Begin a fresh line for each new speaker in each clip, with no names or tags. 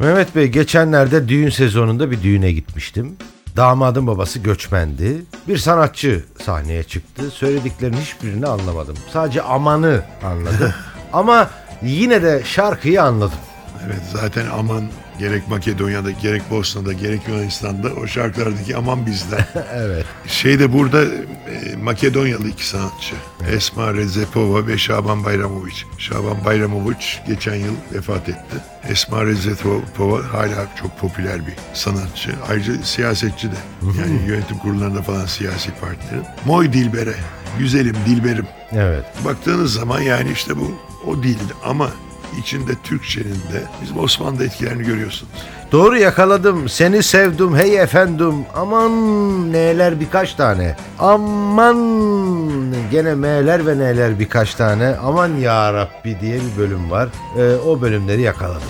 Mehmet Bey geçenlerde düğün sezonunda bir düğüne gitmiştim. Damadın babası göçmendi. Bir sanatçı sahneye çıktı. Söylediklerinin hiçbirini anlamadım. Sadece amanı anladım. Ama yine de şarkıyı anladım.
Evet zaten aman gerek Makedonya'da gerek Bosna'da gerek Yunanistan'da o şarkılardaki aman bizden.
Evet.
Şeyde burada e, Makedonyalı iki sanatçı. Esma Rezepova ve Şaban Bayramoviç. Şaban Bayramoviç geçen yıl vefat etti. Esma Rezepova hala çok popüler bir sanatçı. Ayrıca siyasetçi de. Yani yönetim kurullarında falan siyasi partilerin. Moy Dilber'e. Güzelim Dilberim.
Evet.
Baktığınız zaman yani işte bu o değil ama içinde Türkçenin de bizim Osmanlı etkilerini görüyorsunuz.
Doğru yakaladım. Seni sevdim hey efendim. Aman neler birkaç tane. Aman gene m'ler ve n'ler birkaç tane. Aman ya Rabbi diye bir bölüm var. Ee, o bölümleri yakaladım.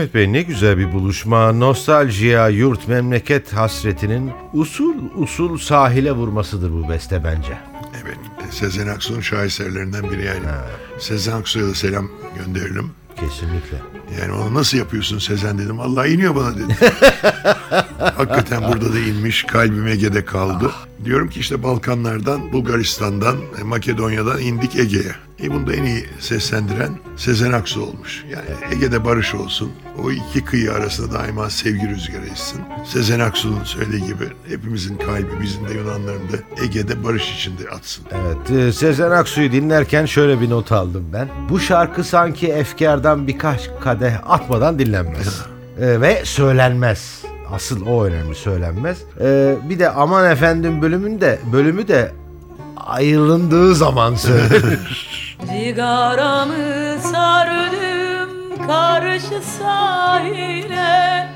Mehmet Bey ne güzel bir buluşma. Nostaljiya, yurt, memleket hasretinin usul usul sahile vurmasıdır bu beste bence.
Evet. Sezen Aksu'nun şaheserlerinden biri yani. Sezen Aksu'ya da selam gönderelim.
Kesinlikle.
Yani onu nasıl yapıyorsun Sezen dedim. Allah iniyor bana dedi. Hakikaten burada da inmiş. Kalbim Ege'de kaldı. Diyorum ki işte Balkanlardan, Bulgaristan'dan, e, Makedonya'dan indik Ege'ye. E bunu da en iyi seslendiren Sezen Aksu olmuş. Yani Ege'de barış olsun. O iki kıyı arasında daima sevgi rüzgarı essin. Sezen Aksu'nun söylediği gibi hepimizin kalbi, bizim de Yunanların da Ege'de barış içinde atsın.
Evet, e, Sezen Aksu'yu dinlerken şöyle bir not aldım ben. Bu şarkı sanki efkardan birkaç kadeh atmadan dinlenmez. E, ve söylenmez. Asıl o önemli söylenmez. E, bir de aman efendim bölümünde bölümü de ayrılındığı zaman söylenir.
Cigaramı sardım karşı sahile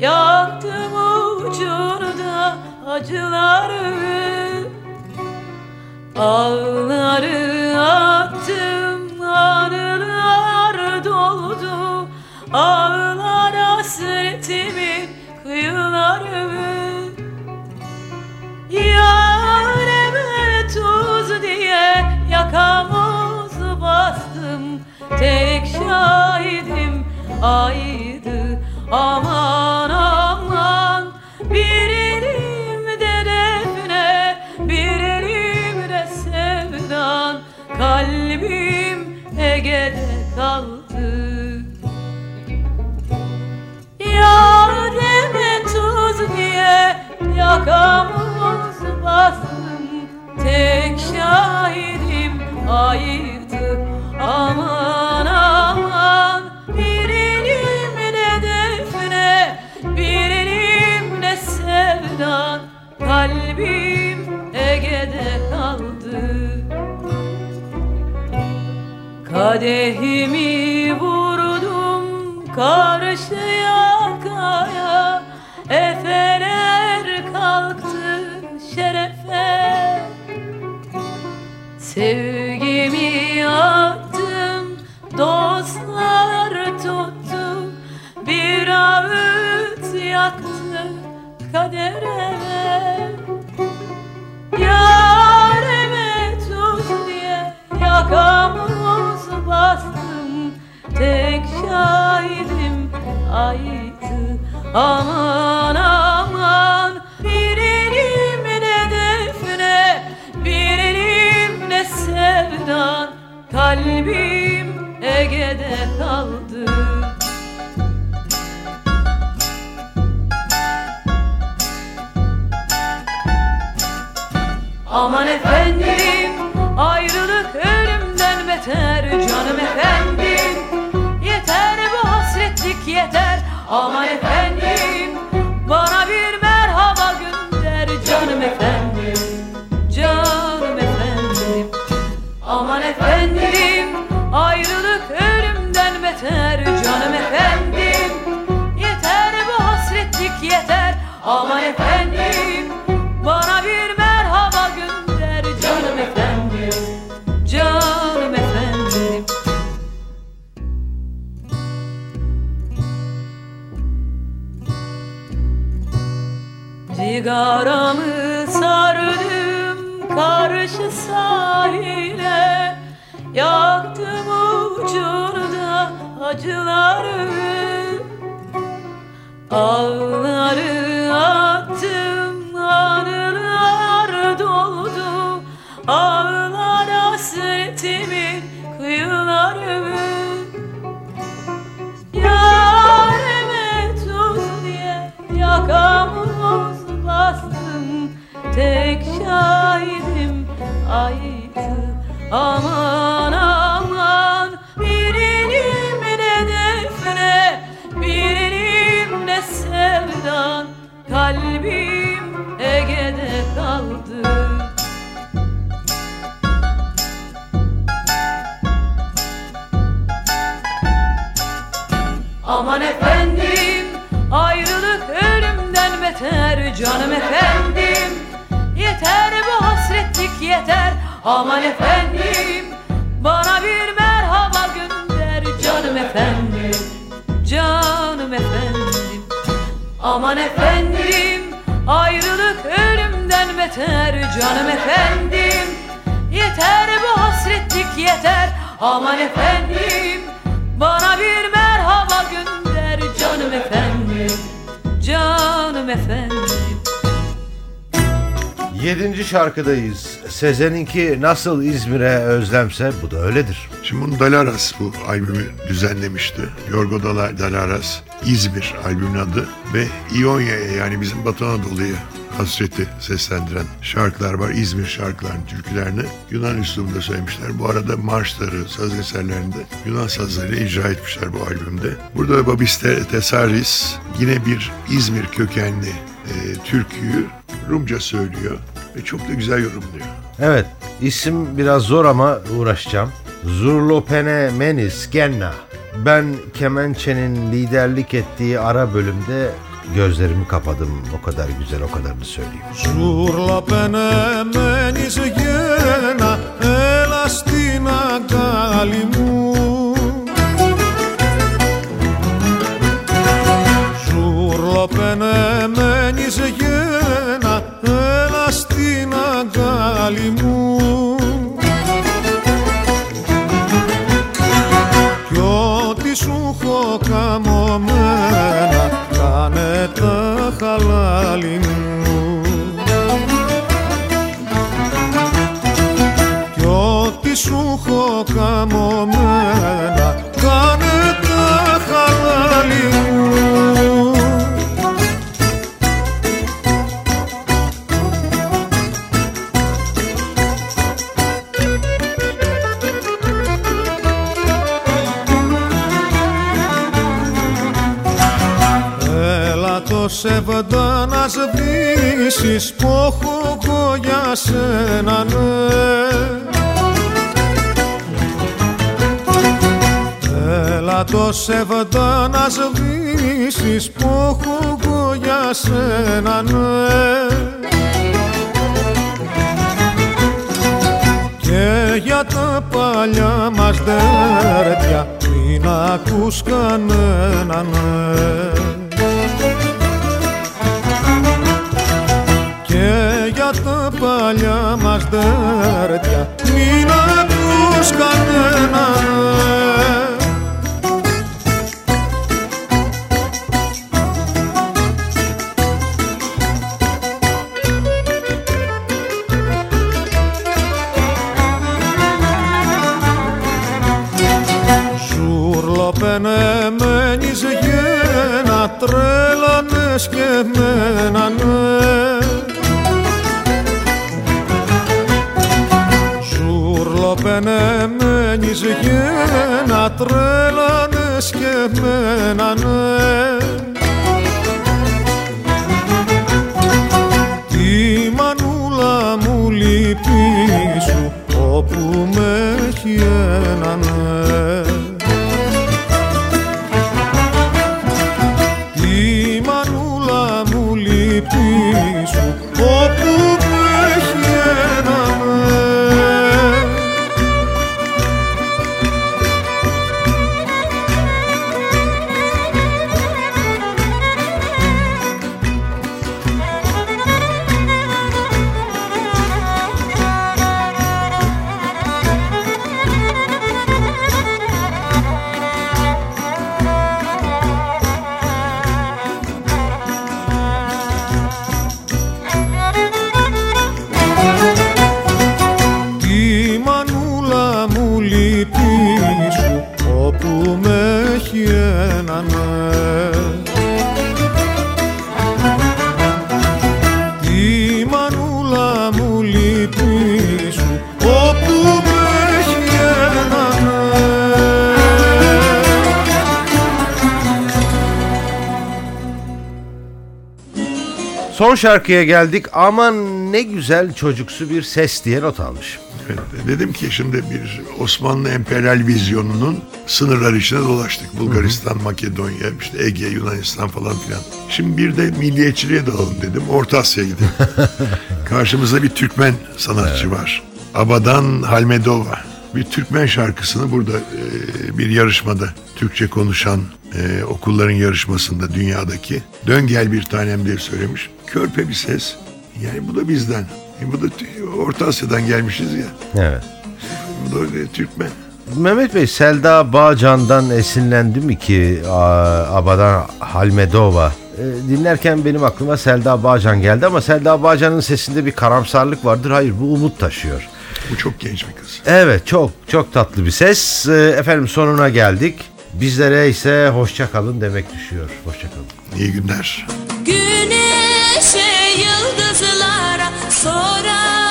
Yaktım ucunu da acıları Ağları attım anılar doldu Ağlar hasretimin kıyıları Yareme tuz diye yakamoz bastım. Tek şahidim aydı aman Kalbim Ege'de kaldı. Kadehimi vurdum karşıya kaya. Efeler kalktı şerefe. Sevgimi attım dostlar tuttu. Bir ağıt yaktı kadere Yareme tuz diye yakamız bastım. Tek şahidim aydı aman aman Bir elimde defne bir elimde sevdan. Kalbim Ege'de kaldı Aman efendim ayrılık ölümden beter canım efendim. Yeter bu hasretlik yeter. Aman efendim Bana bir merhaba gönder canım efendim. Canım efendim. Aman efendim ayrılık ölümden beter canım efendim. Yeter bu hasretlik yeter. Aman efendim Cigaramı sardım karşı sahile. Yaktım ucunu da acıları. Ağları Aman efendim ayrılık ölümden beter canım efendim. Yeter bu hasretlik yeter. Aman efendim Bana bir merhaba gönder canım efendim. Canım Aman efendim ayrılık ölümden beter canım efendim. Yeter bu hasretlik yeter. Aman efendim Bana bir merhaba gönder canım efendim Canım efendim
Yedinci şarkıdayız. Sezen'inki nasıl İzmir'e özlemse bu da öyledir.
Şimdi bunu Dalaras bu albümü düzenlemişti. Yorgo Dala- Dalaras İzmir albümün adı ve İonya'ya yani bizim Batı Anadolu'ya hasreti seslendiren şarkılar var. İzmir şarkılarını, türkülerini Yunan üslubunda söylemişler. Bu arada marşları, saz eserlerinde Yunan sazlarıyla icra etmişler bu albümde. Burada Babis Te- Tesaris yine bir İzmir kökenli e, türküyü Rumca söylüyor ve çok da güzel yorumluyor.
Evet isim biraz zor ama uğraşacağım. Zurlopene menis genna. Ben kemençenin liderlik ettiği ara bölümde gözlerimi kapadım. O kadar güzel o kadarını söyleyeyim.
Zurlopene menis genna. Σεβδά να σβήσεις που έχω εγώ για σένα ναι Και για τα παλιά μας δέρτια μην ακούς κανέναν ναι. Και για τα παλιά μας δέρτια μην ακούς κανέναν ναι. Ζουρλοπενεμένης γένα τρέλανες και εμένα ναι Ζουρλοπενεμένης γένα τρέλανες και εμένα ναι Τη μανούλα μου λυπή σου όπου με έχει 拘束，我不。ένα ναι Τη μανούλα μου λυπή σου όπου με έχει ένα ναι
Son şarkıya geldik. Aman ne güzel çocuksu bir ses diye not almış.
Evet, dedim ki şimdi bir Osmanlı emperyal vizyonunun sınırları içine dolaştık. Bulgaristan, Makedonya, işte Ege, Yunanistan falan filan. Şimdi bir de milliyetçiliğe dalalım dedim. Orta Asya'ya gidelim. Karşımızda bir Türkmen sanatçı var. Abadan Halmedova. bir Türkmen şarkısını burada e, bir yarışmada Türkçe konuşan e, okulların yarışmasında dünyadaki dön gel bir tanem diye söylemiş. Körpe bir ses. Yani bu da bizden. E, bu da Orta Asya'dan gelmişiz ya.
Evet.
Bu da e, Türkmen.
Mehmet Bey Selda Bağcan'dan esinlendi mi ki Abadan Halmedova? E, dinlerken benim aklıma Selda Bağcan geldi ama Selda Bağcan'ın sesinde bir karamsarlık vardır. Hayır bu umut taşıyor.
Bu çok genç bir kız.
Evet çok çok tatlı bir ses. E, efendim sonuna geldik. Bizlere ise hoşça kalın demek düşüyor. Hoşça kalın.
İyi günler.
Güneşe yıldızlara sorar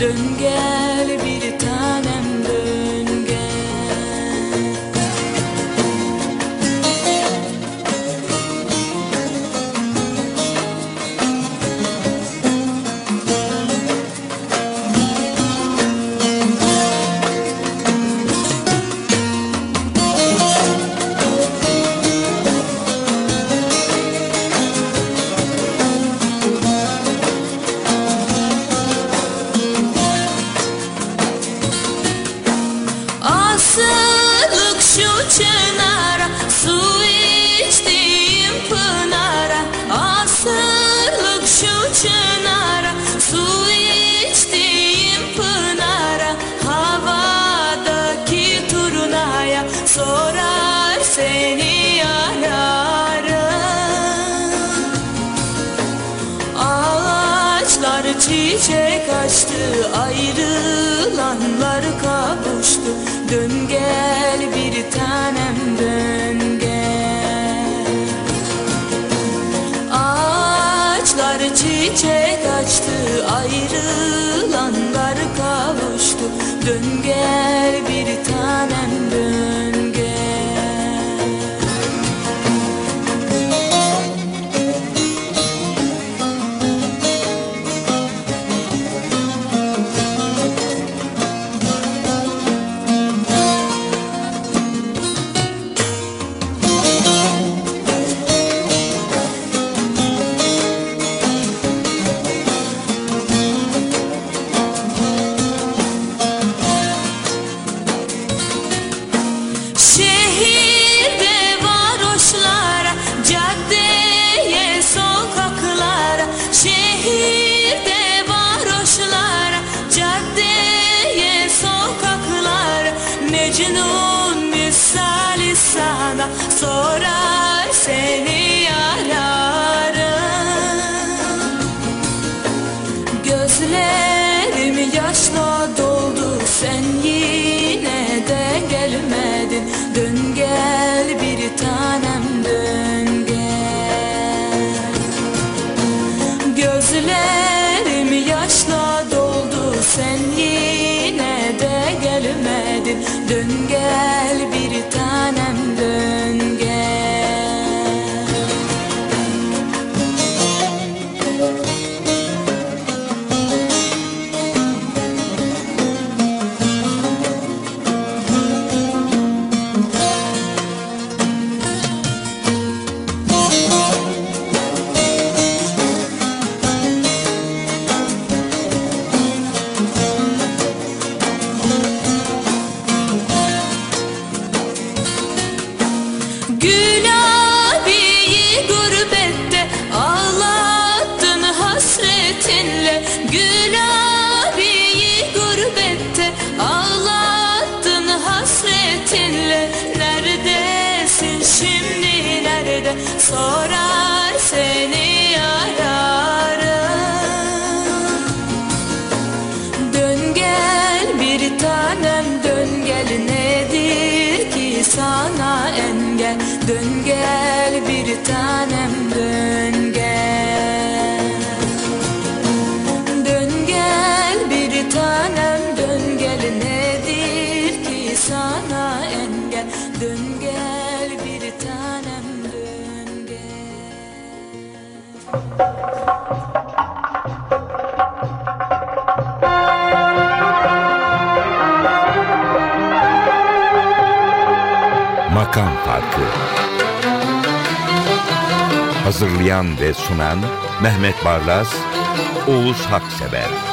Dön gel bir tanem çınara Su içtiğim pınara Asılık şu çınara Su içtiğim pınara Havadaki turnaya Sorar seni ararım. Ağaçlar çiçek açtı Ayrılanlar kavuştu Dön gel bir tanem dön gel. Ağaçlar çiçek açtı Ayrılanlar kavuştu. Dön gel bir tanem dön Gülabiyi tanem dön gel. Dön gel bir tanem dön gel nedir ki sana engel? Dön gel bir tanem dön gel.
Makam Farkı Hazırlayan ve sunan Mehmet Barlas, Oğuz Haksever